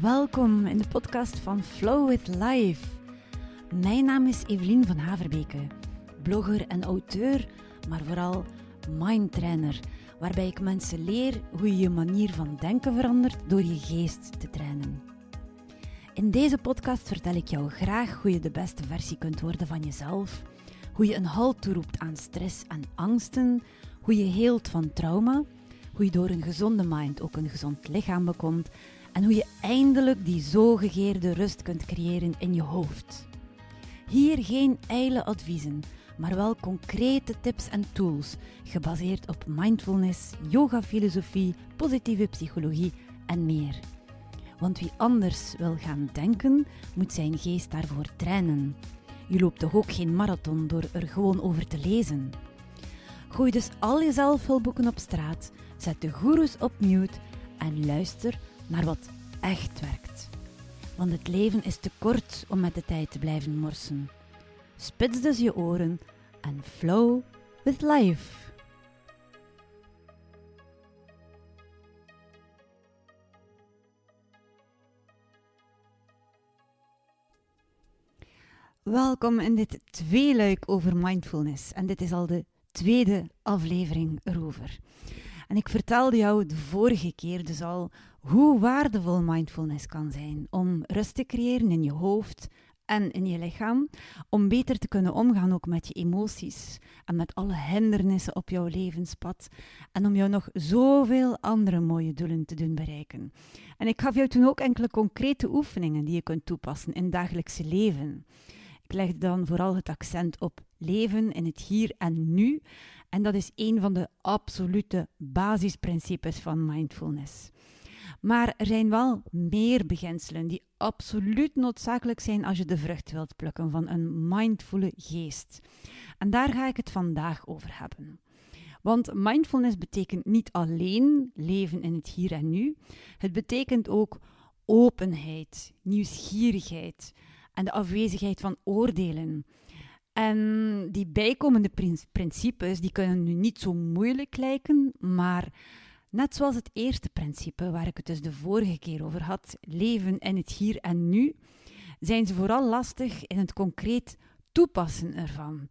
Welkom in de podcast van Flow with Life. Mijn naam is Evelien van Haverbeke, blogger en auteur, maar vooral mindtrainer, waarbij ik mensen leer hoe je je manier van denken verandert door je geest te trainen. In deze podcast vertel ik jou graag hoe je de beste versie kunt worden van jezelf, hoe je een halt toeroept aan stress en angsten, hoe je heelt van trauma, hoe je door een gezonde mind ook een gezond lichaam bekomt en hoe je eindelijk die zogegeerde rust kunt creëren in je hoofd. Hier geen ijle adviezen, maar wel concrete tips en tools gebaseerd op mindfulness, yoga-filosofie, positieve psychologie en meer. Want wie anders wil gaan denken, moet zijn geest daarvoor trainen. Je loopt toch ook geen marathon door er gewoon over te lezen. Gooi dus al je zelfhulpboeken op straat, zet de goeroes op mute en luister naar wat echt werkt. Want het leven is te kort om met de tijd te blijven morsen. Spits dus je oren en flow with life. Welkom in dit tweeluik over mindfulness. En dit is al de tweede aflevering erover. En ik vertelde jou de vorige keer dus al hoe waardevol mindfulness kan zijn om rust te creëren in je hoofd en in je lichaam, om beter te kunnen omgaan ook met je emoties en met alle hindernissen op jouw levenspad en om jou nog zoveel andere mooie doelen te doen bereiken. En ik gaf jou toen ook enkele concrete oefeningen die je kunt toepassen in het dagelijkse leven. Ik legde dan vooral het accent op leven in het hier en nu en dat is een van de absolute basisprincipes van mindfulness. Maar er zijn wel meer beginselen die absoluut noodzakelijk zijn als je de vrucht wilt plukken van een mindfulle geest. En daar ga ik het vandaag over hebben. Want mindfulness betekent niet alleen leven in het hier en nu, het betekent ook openheid, nieuwsgierigheid en de afwezigheid van oordelen. En die bijkomende principes die kunnen nu niet zo moeilijk lijken, maar net zoals het eerste principe, waar ik het dus de vorige keer over had, leven in het hier en nu, zijn ze vooral lastig in het concreet toepassen ervan.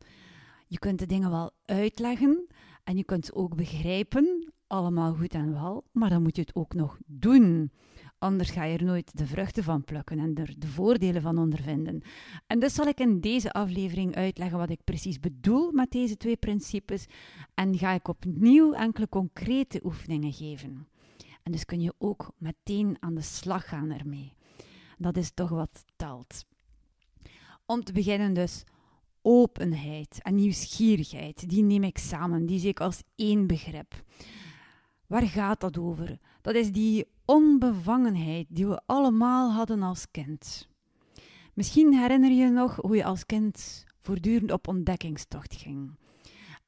Je kunt de dingen wel uitleggen en je kunt ze ook begrijpen, allemaal goed en wel, maar dan moet je het ook nog doen. Anders ga je er nooit de vruchten van plukken en er de voordelen van ondervinden. En dus zal ik in deze aflevering uitleggen wat ik precies bedoel met deze twee principes en ga ik opnieuw enkele concrete oefeningen geven. En dus kun je ook meteen aan de slag gaan ermee. Dat is toch wat telt. Om te beginnen dus openheid en nieuwsgierigheid. Die neem ik samen, die zie ik als één begrip. Waar gaat dat over? Dat is die onbevangenheid die we allemaal hadden als kind. Misschien herinner je je nog hoe je als kind voortdurend op ontdekkingstocht ging.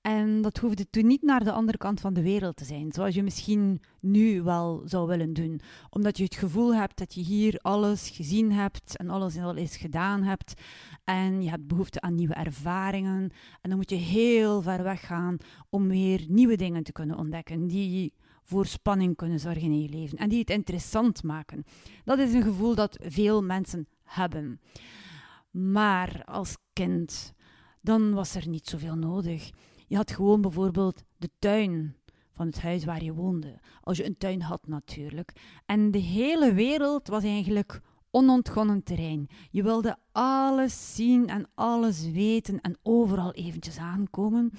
En dat hoefde toen niet naar de andere kant van de wereld te zijn, zoals je misschien nu wel zou willen doen. Omdat je het gevoel hebt dat je hier alles gezien hebt en alles al eens gedaan hebt. En je hebt behoefte aan nieuwe ervaringen. En dan moet je heel ver weg gaan om weer nieuwe dingen te kunnen ontdekken die voor spanning kunnen zorgen in je leven en die het interessant maken. Dat is een gevoel dat veel mensen hebben. Maar als kind, dan was er niet zoveel nodig. Je had gewoon bijvoorbeeld de tuin van het huis waar je woonde. Als je een tuin had natuurlijk. En de hele wereld was eigenlijk onontgonnen terrein. Je wilde alles zien en alles weten en overal eventjes aankomen.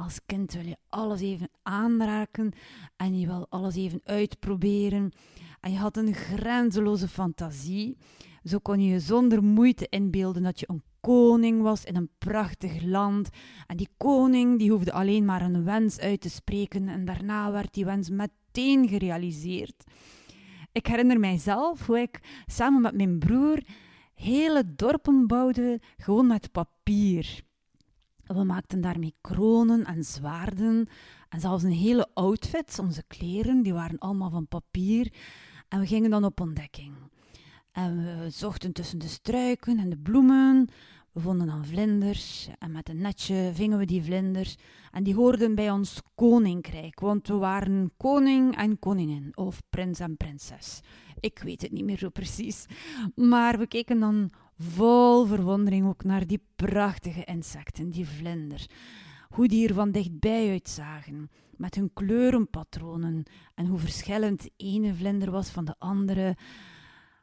Als kind wil je alles even aanraken en je wil alles even uitproberen. En je had een grenzeloze fantasie. Zo kon je je zonder moeite inbeelden dat je een koning was in een prachtig land. En die koning die hoefde alleen maar een wens uit te spreken en daarna werd die wens meteen gerealiseerd. Ik herinner mijzelf hoe ik samen met mijn broer hele dorpen bouwde, gewoon met papier. We maakten daarmee kronen en zwaarden en zelfs een hele outfit. Onze kleren, die waren allemaal van papier. En we gingen dan op ontdekking. En we zochten tussen de struiken en de bloemen. We vonden dan vlinders en met een netje vingen we die vlinders. En die hoorden bij ons koninkrijk, want we waren koning en koningin, of prins en prinses. Ik weet het niet meer zo precies. Maar we keken dan vol verwondering ook naar die prachtige insecten, die vlinders. Hoe die er van dichtbij uitzagen, met hun kleurenpatronen en hoe verschillend de ene vlinder was van de andere.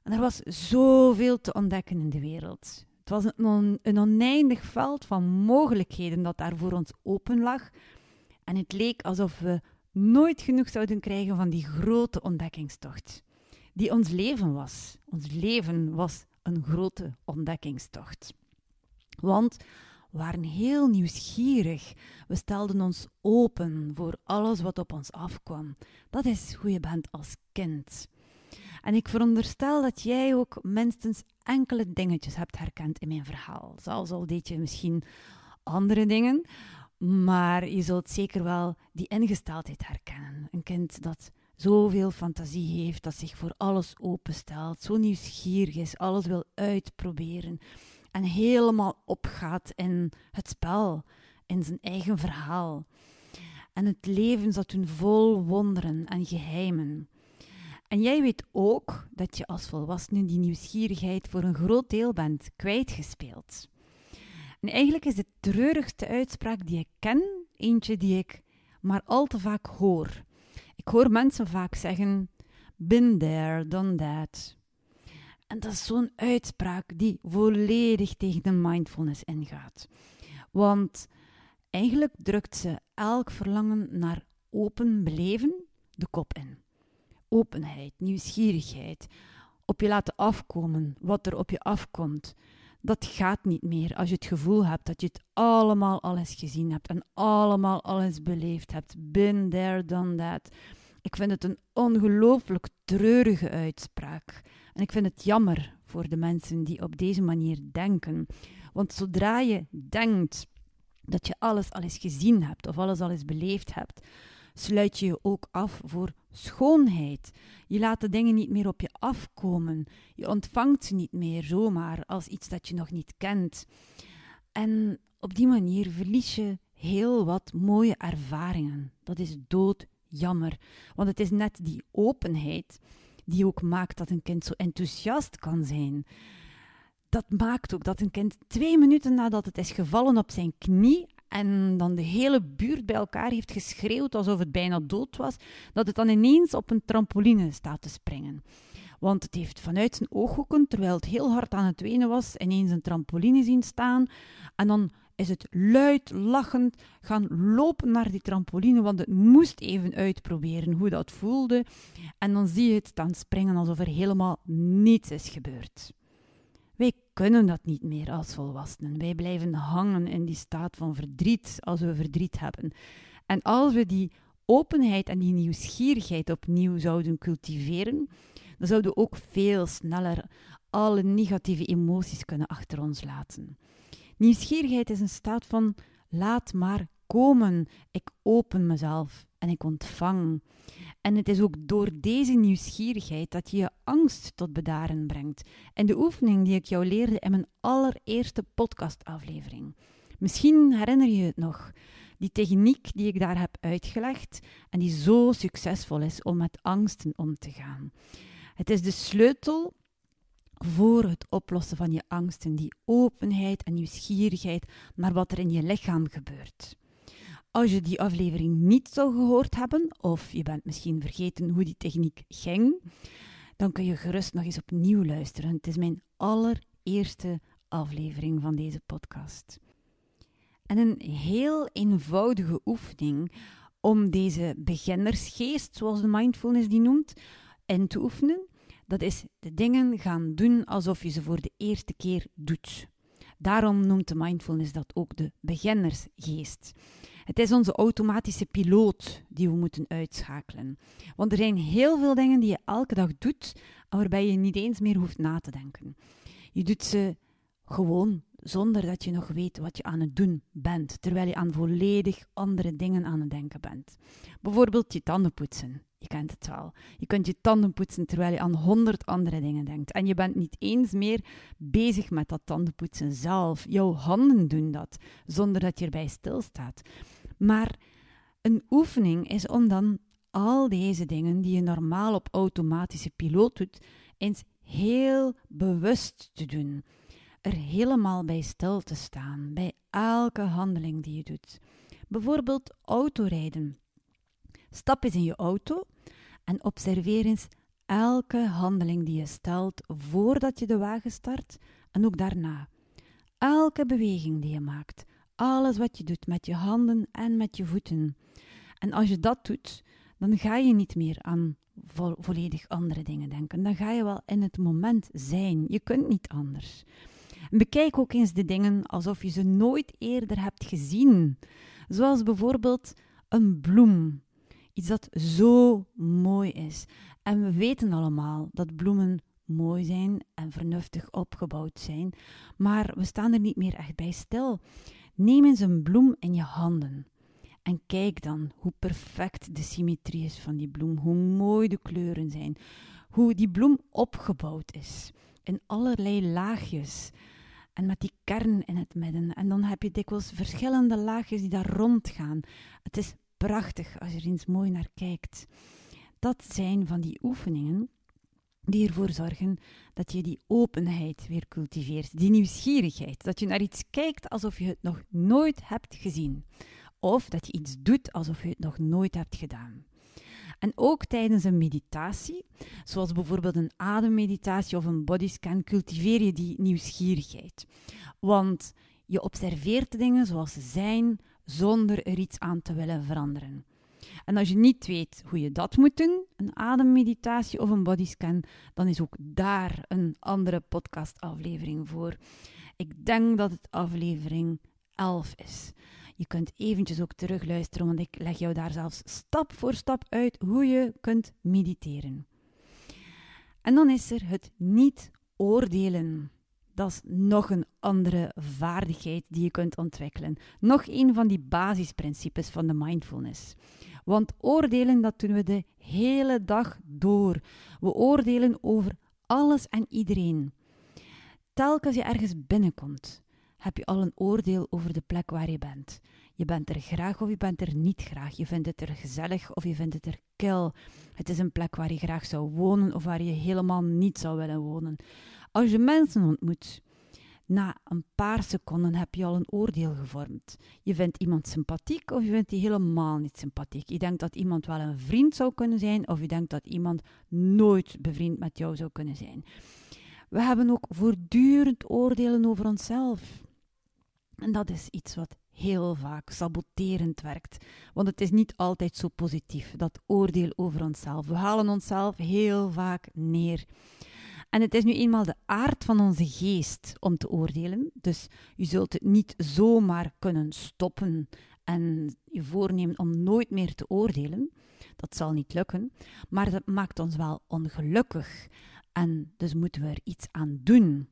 Er was zoveel te ontdekken in de wereld. Het was een, een oneindig veld van mogelijkheden dat daar voor ons open lag. En het leek alsof we nooit genoeg zouden krijgen van die grote ontdekkingstocht. Die ons leven was. Ons leven was een grote ontdekkingstocht. Want we waren heel nieuwsgierig. We stelden ons open voor alles wat op ons afkwam. Dat is hoe je bent als kind. En ik veronderstel dat jij ook minstens enkele dingetjes hebt herkend in mijn verhaal. Zelfs al deed je misschien andere dingen, maar je zult zeker wel die ingesteldheid herkennen. Een kind dat zoveel fantasie heeft, dat zich voor alles openstelt, zo nieuwsgierig is, alles wil uitproberen en helemaal opgaat in het spel, in zijn eigen verhaal. En het leven zat toen vol wonderen en geheimen. En jij weet ook dat je als volwassene die nieuwsgierigheid voor een groot deel bent kwijtgespeeld. En eigenlijk is de treurigste uitspraak die ik ken, eentje die ik maar al te vaak hoor. Ik hoor mensen vaak zeggen: Been there, done that. En dat is zo'n uitspraak die volledig tegen de mindfulness ingaat. Want eigenlijk drukt ze elk verlangen naar open beleven de kop in openheid, nieuwsgierigheid, op je laten afkomen, wat er op je afkomt. Dat gaat niet meer als je het gevoel hebt dat je het allemaal al eens gezien hebt en allemaal al eens beleefd hebt. Been there, done that. Ik vind het een ongelooflijk treurige uitspraak. En ik vind het jammer voor de mensen die op deze manier denken. Want zodra je denkt dat je alles al eens gezien hebt of alles al eens beleefd hebt, sluit je je ook af voor schoonheid. Je laat de dingen niet meer op je afkomen. Je ontvangt ze niet meer zomaar als iets dat je nog niet kent. En op die manier verlies je heel wat mooie ervaringen. Dat is doodjammer. Want het is net die openheid die ook maakt dat een kind zo enthousiast kan zijn. Dat maakt ook dat een kind twee minuten nadat het is gevallen op zijn knie en dan de hele buurt bij elkaar heeft geschreeuwd alsof het bijna dood was, dat het dan ineens op een trampoline staat te springen. Want het heeft vanuit zijn ooghoeken, terwijl het heel hard aan het wenen was, ineens een trampoline zien staan. En dan is het luid lachend gaan lopen naar die trampoline, want het moest even uitproberen hoe dat voelde. En dan zie je het staan springen alsof er helemaal niets is gebeurd. Wij kunnen dat niet meer als volwassenen. Wij blijven hangen in die staat van verdriet als we verdriet hebben. En als we die openheid en die nieuwsgierigheid opnieuw zouden cultiveren, dan zouden we ook veel sneller alle negatieve emoties kunnen achter ons laten. Nieuwsgierigheid is een staat van laat maar komen. Ik open mezelf en ik ontvang. En het is ook door deze nieuwsgierigheid dat je je angst tot bedaren brengt. En de oefening die ik jou leerde in mijn allereerste podcastaflevering. Misschien herinner je het nog. Die techniek die ik daar heb uitgelegd en die zo succesvol is om met angsten om te gaan. Het is de sleutel voor het oplossen van je angsten, die openheid en nieuwsgierigheid naar wat er in je lichaam gebeurt. Als je die aflevering niet zou gehoord hebben, of je bent misschien vergeten hoe die techniek ging, dan kun je gerust nog eens opnieuw luisteren. Het is mijn allereerste aflevering van deze podcast. En een heel eenvoudige oefening om deze beginnersgeest, zoals de mindfulness die noemt, in te oefenen, dat is de dingen gaan doen alsof je ze voor de eerste keer doet. Daarom noemt de mindfulness dat ook de beginnersgeest. Het is onze automatische piloot die we moeten uitschakelen. Want er zijn heel veel dingen die je elke dag doet waarbij je niet eens meer hoeft na te denken. Je doet ze gewoon zonder dat je nog weet wat je aan het doen bent, terwijl je aan volledig andere dingen aan het denken bent. Bijvoorbeeld je tanden poetsen. Je kent het wel. Je kunt je tanden poetsen terwijl je aan honderd andere dingen denkt. En je bent niet eens meer bezig met dat tandenpoetsen zelf. Jouw handen doen dat, zonder dat je erbij stilstaat. Maar een oefening is om dan al deze dingen die je normaal op automatische piloot doet, eens heel bewust te doen. Er helemaal bij stil te staan, bij elke handeling die je doet. Bijvoorbeeld autorijden. Stap eens in je auto en observeer eens elke handeling die je stelt voordat je de wagen start en ook daarna. Elke beweging die je maakt, alles wat je doet met je handen en met je voeten. En als je dat doet, dan ga je niet meer aan volledig andere dingen denken. Dan ga je wel in het moment zijn. Je kunt niet anders. Bekijk ook eens de dingen alsof je ze nooit eerder hebt gezien. Zoals bijvoorbeeld een bloem. Iets dat zo mooi is. En we weten allemaal dat bloemen mooi zijn en vernuftig opgebouwd zijn, maar we staan er niet meer echt bij stil. Neem eens een bloem in je handen. En kijk dan hoe perfect de symmetrie is van die bloem, hoe mooi de kleuren zijn, hoe die bloem opgebouwd is in allerlei laagjes. En met die kern in het midden. En dan heb je dikwijls verschillende laagjes die daar rondgaan. Het is prachtig als je er eens mooi naar kijkt. Dat zijn van die oefeningen die ervoor zorgen dat je die openheid weer cultiveert, die nieuwsgierigheid, dat je naar iets kijkt alsof je het nog nooit hebt gezien, of dat je iets doet alsof je het nog nooit hebt gedaan. En ook tijdens een meditatie, zoals bijvoorbeeld een ademmeditatie of een bodyscan, cultiveer je die nieuwsgierigheid. Want je observeert dingen zoals ze zijn, zonder er iets aan te willen veranderen. En als je niet weet hoe je dat moet doen, een ademmeditatie of een bodyscan, dan is ook daar een andere podcastaflevering voor. Ik denk dat het aflevering 11 is. Je kunt eventjes ook terugluisteren, want ik leg jou daar zelfs stap voor stap uit hoe je kunt mediteren. En dan is er het niet oordelen. Dat is nog een andere vaardigheid die je kunt ontwikkelen. Nog een van die basisprincipes van de mindfulness. Want oordelen, dat doen we de hele dag door. We oordelen over alles en iedereen. Telkens je ergens binnenkomt, heb je al een oordeel over de plek waar je bent. Je bent er graag of je bent er niet graag. Je vindt het er gezellig of je vindt het er kil. Het is een plek waar je graag zou wonen of waar je helemaal niet zou willen wonen. Als je mensen ontmoet, na een paar seconden heb je al een oordeel gevormd. Je vindt iemand sympathiek of je vindt die helemaal niet sympathiek. Je denkt dat iemand wel een vriend zou kunnen zijn of je denkt dat iemand nooit bevriend met jou zou kunnen zijn. We hebben ook voortdurend oordelen over onszelf. En dat is iets wat heel vaak saboterend werkt. Want het is niet altijd zo positief, dat oordeel over onszelf. We halen onszelf heel vaak neer. En het is nu eenmaal de aard van onze geest om te oordelen. Dus je zult het niet zomaar kunnen stoppen en je voornemen om nooit meer te oordelen. Dat zal niet lukken. Maar dat maakt ons wel ongelukkig. En dus moeten we er iets aan doen.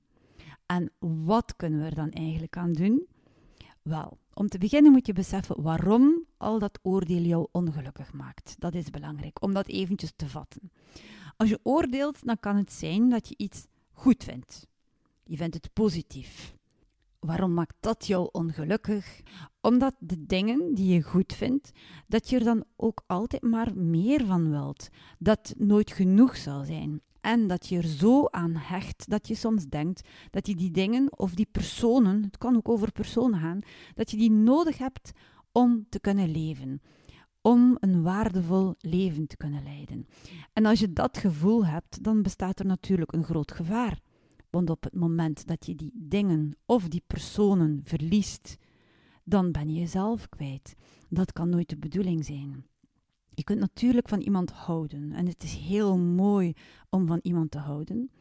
En wat kunnen we er dan eigenlijk aan doen? Wel, om te beginnen moet je beseffen waarom al dat oordeel jou ongelukkig maakt. Dat is belangrijk, om dat eventjes te vatten. Als je oordeelt, dan kan het zijn dat je iets goed vindt. Je vindt het positief. Waarom maakt dat jou ongelukkig? Omdat de dingen die je goed vindt, dat je er dan ook altijd maar meer van wilt. Dat nooit genoeg zal zijn. En dat je er zo aan hecht dat je soms denkt dat je die dingen of die personen, het kan ook over personen gaan, dat je die nodig hebt om te kunnen leven. Om een waardevol leven te kunnen leiden. En als je dat gevoel hebt, dan bestaat er natuurlijk een groot gevaar. Want op het moment dat je die dingen of die personen verliest, dan ben je jezelf kwijt. Dat kan nooit de bedoeling zijn. Je kunt natuurlijk van iemand houden en het is heel mooi om van iemand te houden,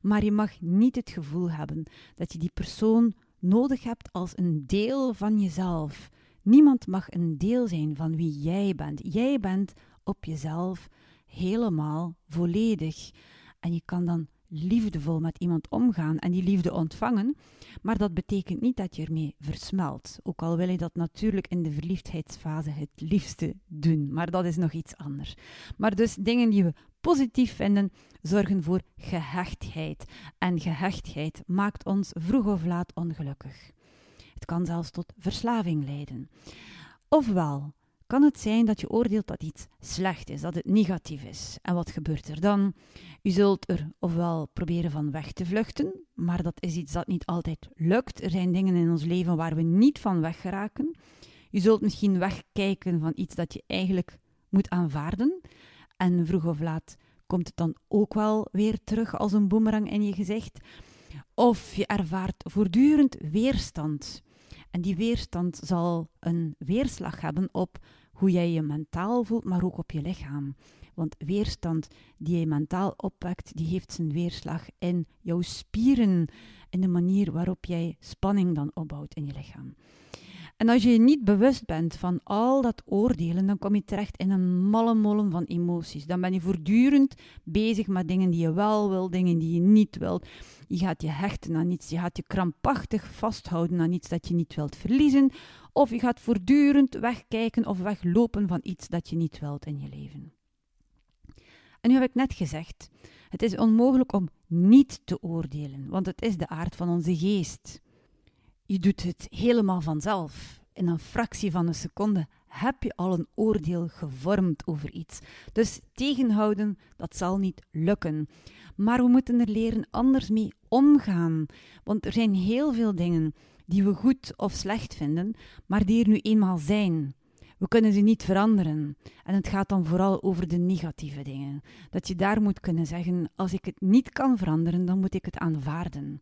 maar je mag niet het gevoel hebben dat je die persoon nodig hebt als een deel van jezelf. Niemand mag een deel zijn van wie jij bent. Jij bent op jezelf helemaal volledig. En je kan dan liefdevol met iemand omgaan en die liefde ontvangen, maar dat betekent niet dat je ermee versmelt. Ook al wil je dat natuurlijk in de verliefdheidsfase het liefste doen, maar dat is nog iets anders. Maar dus dingen die we positief vinden, zorgen voor gehechtheid. En gehechtheid maakt ons vroeg of laat ongelukkig. Het kan zelfs tot verslaving leiden. Ofwel kan het zijn dat je oordeelt dat iets slecht is, dat het negatief is. En wat gebeurt er dan? U zult er ofwel proberen van weg te vluchten, maar dat is iets dat niet altijd lukt. Er zijn dingen in ons leven waar we niet van weggeraken. Je zult misschien wegkijken van iets dat je eigenlijk moet aanvaarden. En vroeg of laat komt het dan ook wel weer terug als een boemerang in je gezicht. Of je ervaart voortdurend weerstand. En die weerstand zal een weerslag hebben op hoe jij je mentaal voelt, maar ook op je lichaam. Want weerstand die je mentaal opwekt, die heeft zijn weerslag in jouw spieren, in de manier waarop jij spanning dan opbouwt in je lichaam. En als je je niet bewust bent van al dat oordelen, dan kom je terecht in een malle molen van emoties. Dan ben je voortdurend bezig met dingen die je wel wil, dingen die je niet wilt. Je gaat je hechten aan iets, je gaat je krampachtig vasthouden aan iets dat je niet wilt verliezen. Of je gaat voortdurend wegkijken of weglopen van iets dat je niet wilt in je leven. En nu heb ik net gezegd, het is onmogelijk om niet te oordelen, want het is de aard van onze geest. Je doet het helemaal vanzelf. In een fractie van een seconde heb je al een oordeel gevormd over iets. Dus tegenhouden, dat zal niet lukken. Maar we moeten er leren anders mee omgaan. Want er zijn heel veel dingen die we goed of slecht vinden, maar die er nu eenmaal zijn. We kunnen ze niet veranderen. En het gaat dan vooral over de negatieve dingen. Dat je daar moet kunnen zeggen: als ik het niet kan veranderen, dan moet ik het aanvaarden.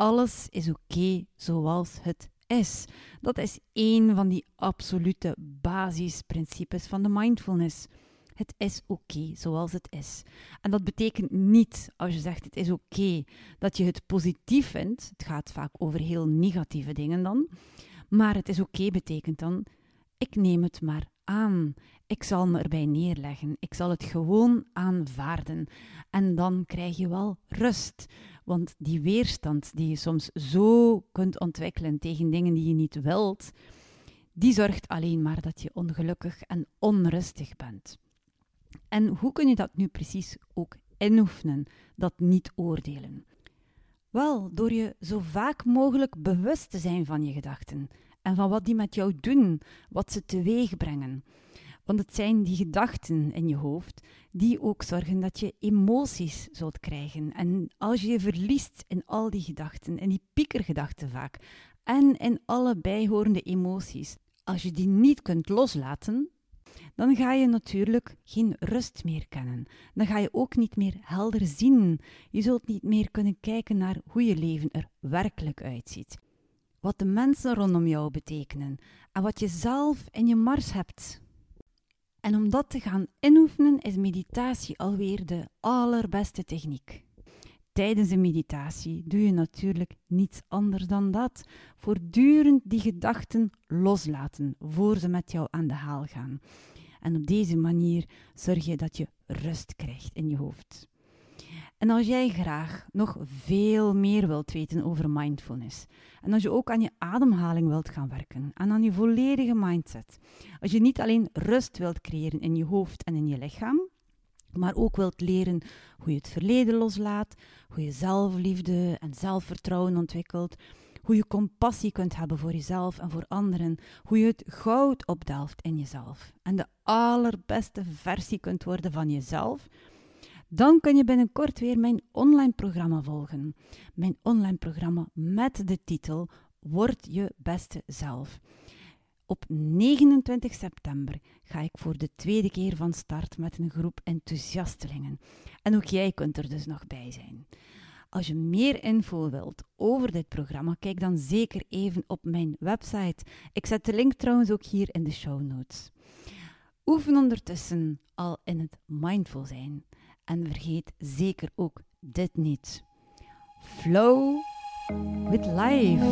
Alles is oké zoals het is. Dat is één van die absolute basisprincipes van de mindfulness. Het is oké zoals het is. En dat betekent niet, als je zegt het is oké, dat je het positief vindt. Het gaat vaak over heel negatieve dingen dan. Maar het is oké betekent dan, ik neem het maar aan. Ik zal me erbij neerleggen. Ik zal het gewoon aanvaarden. En dan krijg je wel rust. Want die weerstand die je soms zo kunt ontwikkelen tegen dingen die je niet wilt, die zorgt alleen maar dat je ongelukkig en onrustig bent. En hoe kun je dat nu precies ook inoefenen, dat niet oordelen? Wel, door je zo vaak mogelijk bewust te zijn van je gedachten en van wat die met jou doen, wat ze teweeg brengen. Want het zijn die gedachten in je hoofd die ook zorgen dat je emoties zult krijgen. En als je je verliest in al die gedachten, in die piekergedachten vaak, en in alle bijhorende emoties, als je die niet kunt loslaten, dan ga je natuurlijk geen rust meer kennen. Dan ga je ook niet meer helder zien. Je zult niet meer kunnen kijken naar hoe je leven er werkelijk uitziet. Wat de mensen rondom jou betekenen en wat je zelf in je mars hebt. En om dat te gaan inoefenen is meditatie alweer de allerbeste techniek. Tijdens de meditatie doe je natuurlijk niets anders dan dat. Voortdurend die gedachten loslaten voor ze met jou aan de haal gaan. En op deze manier zorg je dat je rust krijgt in je hoofd. En als jij graag nog veel meer wilt weten over mindfulness, en als je ook aan je ademhaling wilt gaan werken en aan je volledige mindset, als je niet alleen rust wilt creëren in je hoofd en in je lichaam, maar ook wilt leren hoe je het verleden loslaat, hoe je zelfliefde en zelfvertrouwen ontwikkelt, hoe je compassie kunt hebben voor jezelf en voor anderen, hoe je het goud opdelft in jezelf en de allerbeste versie kunt worden van jezelf, dan kun je binnenkort weer mijn online programma volgen. Mijn online programma met de titel Word je beste zelf. Op 29 september ga ik voor de tweede keer van start met een groep enthousiastelingen. En ook jij kunt er dus nog bij zijn. Als je meer info wilt over dit programma, kijk dan zeker even op mijn website. Ik zet de link trouwens ook hier in de show notes. Oefen ondertussen al in het mindful zijn. En vergeet zeker ook dit niet. Flow with life.